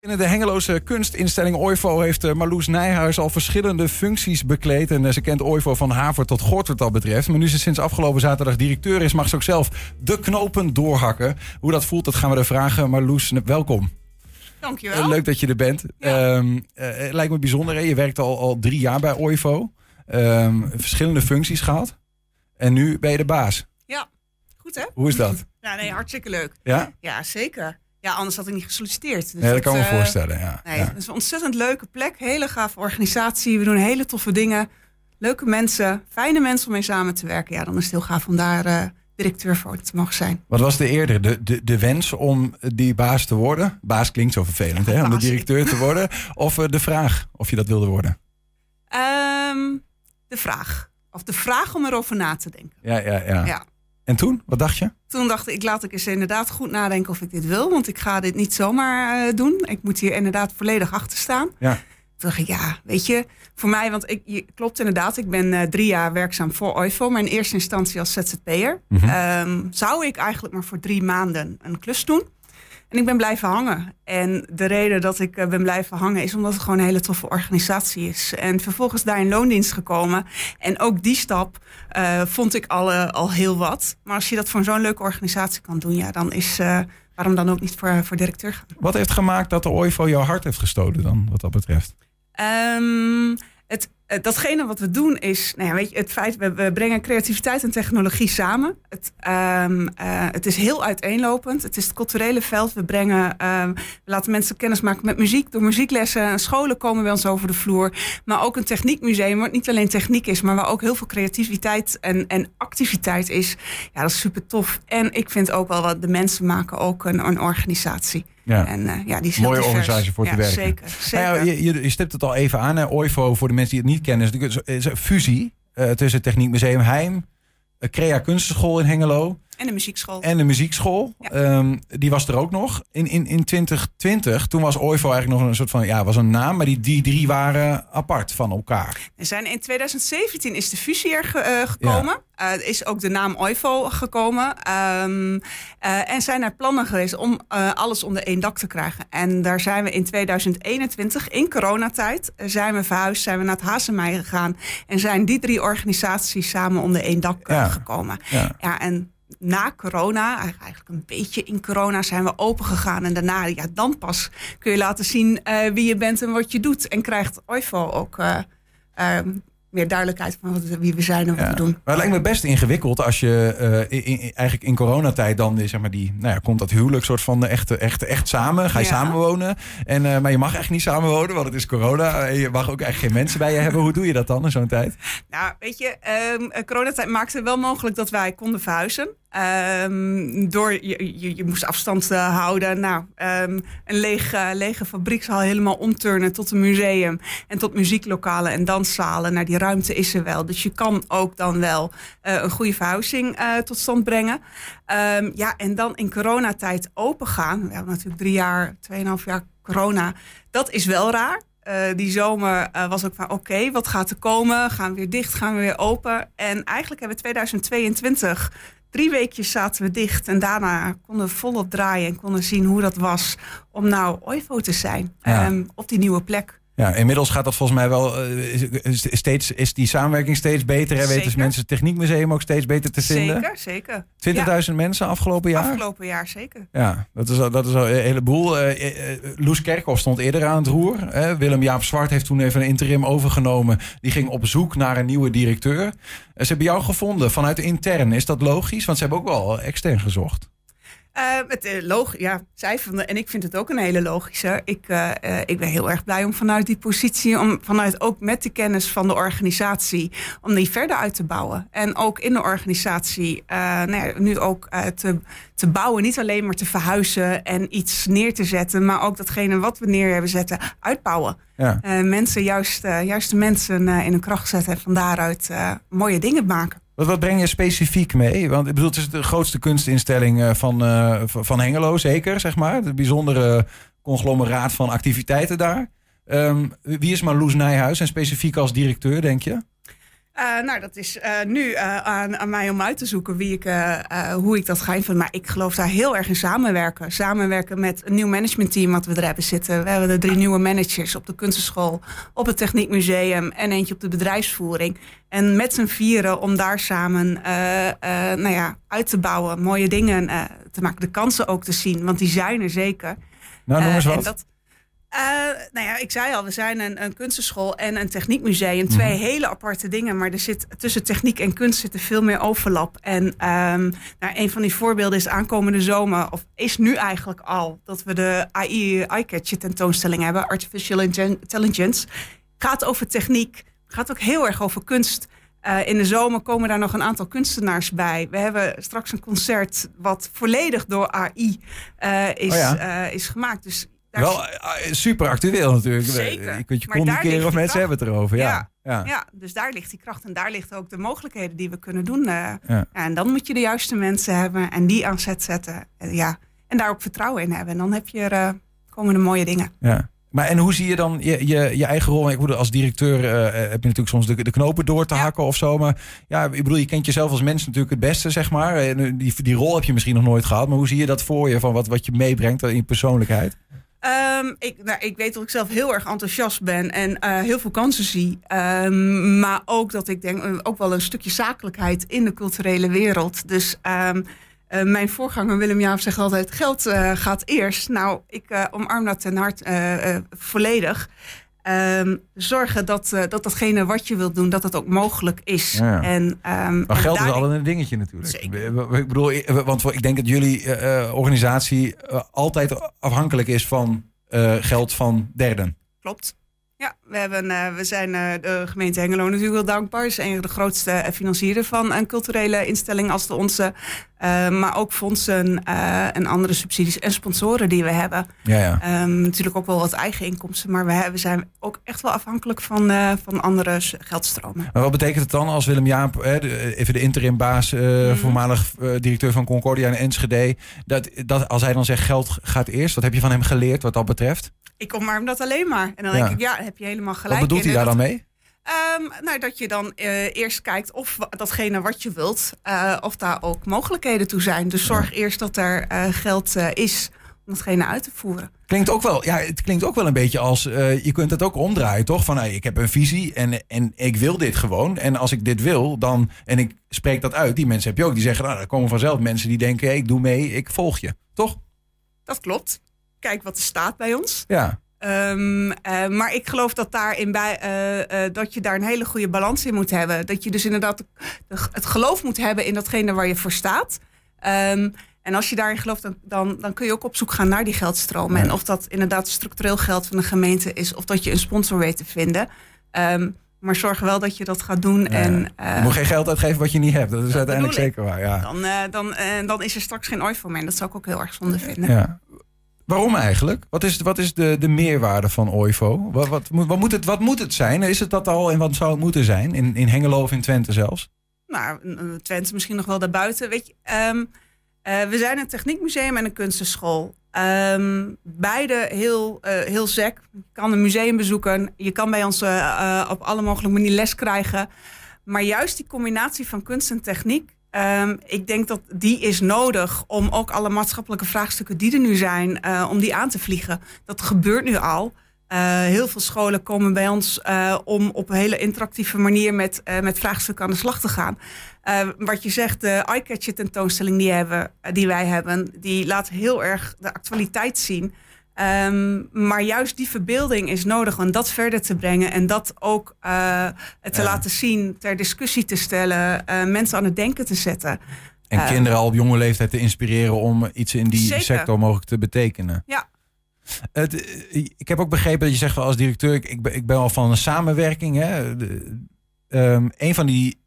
Binnen de Hengeloze kunstinstelling OIVO heeft eh, Marloes Nijhuis al verschillende functies bekleed. En eh, ze kent OIVO van haver tot gort wat dat betreft. Maar nu ze sinds afgelopen zaterdag directeur is, mag ze ook zelf de knopen doorhakken. Hoe dat voelt, dat gaan we er vragen. Marloes, welkom. Dankjewel. Eh, leuk dat je er bent. Ja. Ehm, eh, het lijkt me bijzonder, hè? je werkt al, al drie jaar bij OIVO. Ehm, verschillende functies gehad. En nu ben je de baas. Ja, goed hè? Hoe is dat? Ja, nee, hartstikke leuk. Ja? Ja, zeker. Ja, anders had ik niet gesolliciteerd. Dus Nee, dat kan me eh, voorstellen. Ja. Nee, Ja. het is een ontzettend leuke plek. Hele gave organisatie. We doen hele toffe dingen. Leuke mensen. Fijne mensen om mee samen te werken. Ja, dan is het heel gaaf om daar eh, directeur voor te mogen zijn. Wat was de eerder? De, de, de wens om die baas te worden? Baas klinkt zo vervelend, hè? Om de directeur te worden. Of eh, de vraag of je dat wilde worden? Ehm, de vraag. Of de vraag om erover na te denken. Ja, ja, ja. Ja. En toen? Wat dacht je? Toen dacht ik, laat ik eens inderdaad goed nadenken of ik dit wil. Want ik ga dit niet zomaar eh, doen. Ik moet hier inderdaad volledig achter staan. Ja. Toen dacht ik, ja, weet je, voor mij, want ik, je, klopt inderdaad, ik ben eh, drie jaar werkzaam voor OIVO, maar in eerste instantie als ZZP'er. Ehm, zou ik eigenlijk maar voor drie maanden een klus doen. En ik ben blijven hangen. En de reden dat ik eh, ben blijven hangen is omdat het gewoon een hele toffe organisatie is. En vervolgens daar in loondienst gekomen. En ook die stap eh, vond ik al, eh, al heel wat. Maar als je dat voor zo'n leuke organisatie kan doen, ja, dan is waarom dan ook niet voor, voor directeur gaan. Wat heeft gemaakt dat de OIVO jouw hart heeft gestolen dan, wat dat betreft? Ehm, het, datgene wat we doen is, nou ja, weet je, het feit, we, we brengen creativiteit en technologie samen. Het, ehm, eh, het is heel uiteenlopend. Het is het culturele veld. We brengen, ehm, we laten mensen kennis maken met muziek. Door muzieklessen, scholen komen bij ons over de vloer. Maar ook een techniekmuseum, wat niet alleen techniek is, maar waar ook heel veel creativiteit en, en activiteit is. Ja, dat is super tof. En ik vind ook wel wat de mensen maken ook een, een organisatie. Ja. En eh, ja, die is Mooie organisatie voor te werken. Zeker, zeker. Nou ja, je, je, je stipt het al even aan. Hè? OIVO, voor de mensen die het niet kennen, is een- fusie eh, tussen het Techniekmuseum Heim, een Crea Kunstenschool in Hengelo En de muziekschool. en de muziekschool. Ja. Ehm, die was er ook nog. In, in, in 2020, toen was OIVO eigenlijk nog een soort van, ja, was een naam, maar die, die drie waren apart van elkaar. Er zijn in 2017 is de fusie er ge- eh, gekomen. Eh, is ook de naam OIVO gekomen. Ehm, eh, en zijn er plannen geweest om alles onder één dak te krijgen. En daar zijn we in 2021, in coronatijd, zijn we verhuisd, zijn we naar het Hazemij gegaan. En zijn die drie organisaties samen onder één dak Ja. gekomen. Ja. Ja, en na corona, eigenlijk een beetje in corona, zijn we open gegaan. En daarna, ja, dan pas kun je laten zien eh, wie je bent en wat je doet. En krijgt OIVO ook eh, eh, meer duidelijkheid van wie we zijn en wat Ja. we doen. Maar het lijkt me best ingewikkeld als je eh, in, in- eigenlijk in coronatijd dan zeg maar die, nou ja, komt dat huwelijk soort van echt, echt, echt samen. Ga je Ja. samenwonen. En, maar je mag echt niet samenwonen, want het is corona. Je mag ook echt geen mensen bij je hebben. Hoe doe je dat dan in zo'n tijd? Nou, weet je, ehm, eh, coronatijd maakte wel mogelijk dat wij konden verhuizen. Ehm, door, je, je, je moest afstand eh, houden. Nou, ehm, een lege, lege fabriekshal helemaal omturnen tot een museum. En tot muzieklokalen en danszalen. Nou, die ruimte is er wel. Dus je kan ook dan wel eh, een goede verhuizing eh, tot stand brengen. Ehm, ja, en dan in coronatijd open gaan. We hebben natuurlijk drie jaar, tweeënhalf jaar corona. Dat is wel raar. Eh, die zomer eh, was ook van oké, wat gaat er komen? Gaan we weer dicht, gaan we weer open? En eigenlijk hebben we 2022, drie weekjes zaten we dicht. En daarna konden we volop draaien en konden zien hoe dat was om nou OIVO te zijn. Ja. ehm, op die nieuwe plek. Ja, inmiddels gaat dat volgens mij wel eh, steeds, is die samenwerking steeds beter. Hè? Weten dus mensen het Techniekmuseum ook steeds beter te vinden. Zeker, zeker. 20.000 mensen afgelopen Ja, jaar. afgelopen jaar zeker. Ja, dat is, al- dat is al een heleboel. Eh, Loes Kerkhoff stond eerder aan het roer. hè. Willem-Jaap Zwart heeft toen even een interim overgenomen. Die ging op zoek naar een nieuwe directeur. Ze hebben jou gevonden vanuit intern. Is dat logisch? Want ze hebben ook wel extern gezocht. Eh, het, eh, log ja, zij vonden, en ik vind het ook een hele logische. Ik, eh, eh, ik ben heel erg blij om vanuit die positie, om vanuit ook met de kennis van de organisatie, om die verder uit te bouwen. En ook in de organisatie, eh, nou ja, nu ook eh, te, te bouwen, niet alleen maar te verhuizen en iets neer te zetten, maar ook datgene wat we neer hebben zetten, uitbouwen. Ja. Eh, mensen, juist, eh, juist de mensen eh, in hun kracht zetten en van daaruit eh, mooie dingen maken. Wat, wat breng je specifiek mee? Want ik bedoel, het is de grootste kunstinstelling eh, van, eh, van Hengelo, zeker, zeg maar. De bijzondere conglomeraat van activiteiten daar. Ehm, wie is Marloes Nijhuis en specifiek als directeur, denk je? Uh, nou, dat is uh, nu uh, aan, aan, mij om uit te zoeken wie ik, hoe ik dat ga invullen. Maar ik geloof daar heel erg in samenwerken. Samenwerken met een nieuw managementteam wat we er hebben zitten. We hebben de drie nieuwe managers op de kunstenschool, op het Techniekmuseum en eentje op de bedrijfsvoering. En met z'n vieren om daar samen nou ja, uit te bouwen, mooie dingen te maken. De kansen ook te zien, want die zijn er zeker. Nou, noem eens wat. Uh, nou ja, ik zei al, we zijn een, een kunstenschool en een techniekmuseum. Twee mhm. hele aparte dingen, maar er zit tussen techniek en kunst zit er veel meer overlap. En um, nou, een van die voorbeelden is aankomende zomer, of is nu eigenlijk al, dat we de AI iCatcher tentoonstelling hebben, Artificial Intelligence. Gaat over techniek, gaat ook heel erg over kunst. Uh, in de zomer komen daar nog een aantal kunstenaars bij. We hebben straks een concert wat volledig door AI uh, is, oh ja. is gemaakt. Dus wel eh, super actueel natuurlijk. Zeker. Je kunt je communiceren of mensen hebben het erover. Ja. Ja. ja. dus daar ligt die kracht en daar ligt ook de mogelijkheden die we kunnen doen. Uh, ja. En dan moet je de juiste mensen hebben en die aan zet zetten. En, ja. en daar ook vertrouwen in hebben. En dan heb je uh, komen de mooie dingen. Ja. Maar en hoe zie je dan je, je, je eigen rol? Ik bedoel, als directeur uh, heb je natuurlijk soms de, de knopen door te hakken of zo. Maar ja, ik bedoel, je kent jezelf als mens natuurlijk het beste, zeg maar. Die, die rol heb je misschien nog nooit gehad. Maar hoe zie je dat voor je? Van wat, wat je meebrengt in je persoonlijkheid? Um, ik, nou, ik weet dat ik zelf heel erg enthousiast ben en uh, heel veel kansen zie. Um, maar ook dat ik denk, uh, ook wel een stukje zakelijkheid in de culturele wereld. Dus um, uh, mijn voorganger Willem Jaap zegt altijd: geld gaat eerst. Nou, ik omarm dat ten harte volledig. Um, zorgen dat, uh, dat datgene wat je wilt doen, dat het ook mogelijk is. Ja. En, um, maar geld is al een dingetje natuurlijk. Zeker. Ik bedoel, want ik denk dat jullie uh, organisatie uh, altijd afhankelijk is van geld van derden. Klopt. Ja, we, hebben, uh, we zijn uh, de gemeente Hengelo natuurlijk wel dankbaar. Het is een van de grootste uh, financieren van een culturele instelling als de onze. maar ook fondsen en andere subsidies en sponsoren die we hebben. Ja, ja. Um, natuurlijk ook wel wat eigen inkomsten. Maar we, hebben, zijn ook echt wel afhankelijk van, van andere geldstromen. Maar wat betekent het dan als Willem Jaap, even de interimbaas, mm. voormalig directeur van Concordia en Enschede. Dat, dat als hij dan zegt geld gaat eerst. Wat heb je van hem geleerd wat dat betreft? ik omarm dat alleen maar. En dan denk ik, ja, heb je helemaal gelijk. Wat bedoelt hij daar dan mee? Um, nou, dat je dan uh, eerst kijkt of datgene wat je wilt, uh, of daar ook mogelijkheden toe zijn. Dus zorg eerst dat er uh, geld is om datgene uit te voeren. Klinkt ook wel, ja, het klinkt ook wel een beetje als, je kunt het ook omdraaien, toch? Van, hey, ik heb een visie en, en ik wil dit gewoon. En als ik dit wil, dan, en ik spreek dat uit, die mensen heb je ook, die zeggen, nou, er komen vanzelf mensen die denken, hey, ik doe mee, ik volg je, toch? Dat klopt kijk wat er staat bij ons. Ja. Um, uh, maar ik geloof dat, daarin bij, uh, uh, dat je daar een hele goede balans in moet hebben. Dat je dus inderdaad het geloof moet hebben in datgene waar je voor staat. Um, en als je daarin gelooft, dan, dan, dan, kun je ook op zoek gaan naar die geldstromen. En of dat inderdaad structureel geld van de gemeente is, of dat je een sponsor weet te vinden. Um, maar zorg wel dat je dat gaat doen. En, je moet geen geld uitgeven wat je niet hebt. Dat is uiteindelijk zeker waar. Ja. Dan, dan, dan is er straks geen ooit voor mij. En dat zou ik ook heel erg zonde vinden. Ja. Waarom eigenlijk? Wat is, wat is de, de meerwaarde van OIVO? Wat, wat, wat, moet het, wat moet het zijn? Is het dat al en wat zou het moeten zijn? In, in Hengelo of in Twente zelfs? Nou, Twente misschien nog wel daarbuiten. Weet je, um, uh, we zijn een techniekmuseum en een kunstenschool. Um, beide heel, uh, heel sec. Je kan een museum bezoeken. Je kan bij ons uh, op alle mogelijke manieren les krijgen. Maar juist die combinatie van kunst en techniek Um, ik denk dat die is nodig om ook alle maatschappelijke vraagstukken die er nu zijn, uh, om die aan te vliegen. Dat gebeurt nu al. Uh, heel veel scholen komen bij ons uh, om op een hele interactieve manier met, met vraagstukken aan de slag te gaan. wat je zegt, de iCatcher tentoonstelling die, hebben, die wij hebben, die laat heel erg de actualiteit zien. Um, maar juist die verbeelding is nodig om dat verder te brengen en dat ook uh, te laten zien, ter discussie te stellen, uh, mensen aan het denken te zetten. En uh, kinderen al op jonge leeftijd te inspireren om iets in die zeker. sector mogelijk te betekenen. Ja. Het, ik heb ook begrepen dat je zegt als directeur, ik, ben, ik ben al van een samenwerking. Hè? De, um, een van die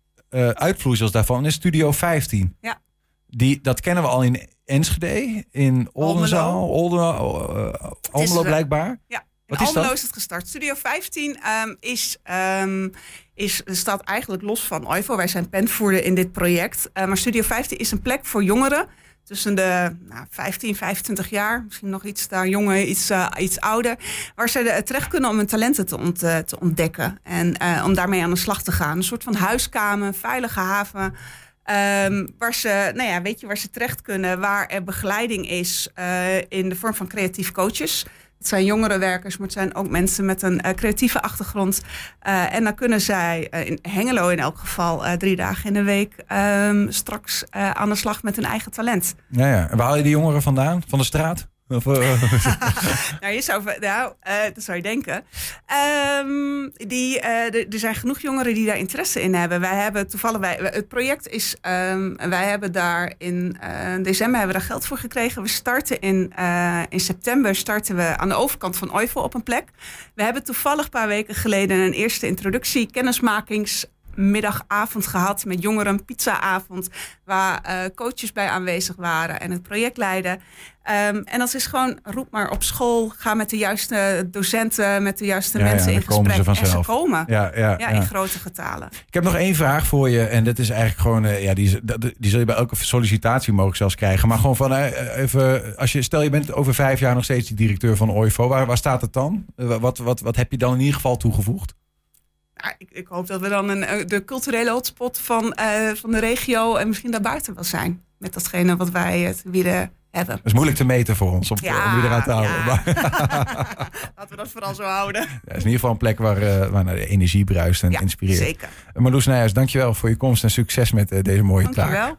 uitvloeisels daarvan is Studio 15. Ja. Die, dat kennen we al in Enschede, in Oldenzaal, Oldenzaal, uh, Almelo blijkbaar. Ja, in Wat Almelo is, is het gestart. Studio 15 um, is, um, is, staat eigenlijk los van OIVO. Wij zijn penvoerder in dit project. Uh, maar Studio 15 is een plek voor jongeren tussen de nou, 15, 25 jaar, misschien nog iets daar jonger, iets, uh, iets ouder, waar ze terecht kunnen om hun talenten te, ont, te ontdekken en om daarmee aan de slag te gaan. Een soort van huiskamer, veilige haven. Um, waar, ze, nou ja, weet je, waar ze terecht kunnen, waar er begeleiding is uh, in de vorm van creatief coaches. Het zijn jongere werkers, maar het zijn ook mensen met een uh, creatieve achtergrond. Uh, en dan kunnen zij, in Hengelo in elk geval, drie dagen in de week um, straks aan de slag met hun eigen talent. Ja, ja. En waar haal je die jongeren vandaan? Van de straat? Uh... nou, je zou, nou uh, dat zou je denken. Um, die, uh, er zijn genoeg jongeren die daar interesse in hebben. Wij hebben toevallig, wij, het project is, um, wij hebben daar in december hebben we daar geld voor gekregen. We starten in, in september starten we aan de overkant van Oivel op een plek. We hebben toevallig een paar weken geleden een eerste introductie, kennismakings middagavond gehad met jongeren, pizzaavond, waar uh, coaches bij aanwezig waren en het project leiden. Um, en dat is gewoon, roep maar op school, ga met de juiste docenten, met de juiste ja, mensen ja, in gesprek. Ze vanzelf. en ze komen. Ja, ja, ja, in grote getalen. Ik heb nog één vraag voor je. En dat is eigenlijk gewoon, uh, ja, die, die zul je bij elke sollicitatie mogelijk zelfs krijgen. Maar gewoon van uh, even, als je, stel je bent over vijf jaar nog steeds die directeur van OIVO. Waar, waar staat het dan? wat, wat, wat heb je dan in ieder geval toegevoegd? Ik, ik, hoop dat we dan een, de culturele hotspot van, uh, van de regio en misschien daarbuiten wel zijn. Met datgene wat wij het bieden hebben. Dat is moeilijk te meten voor ons om, ja, om eraan te houden. Ja. Laten we dat vooral zo houden. Ja, het is in ieder geval een plek waar, uh, waar de energie bruist en ja, inspireert. Zeker. Marloes Nijers, dankjewel voor je komst en succes met uh, deze mooie dankjewel. taak.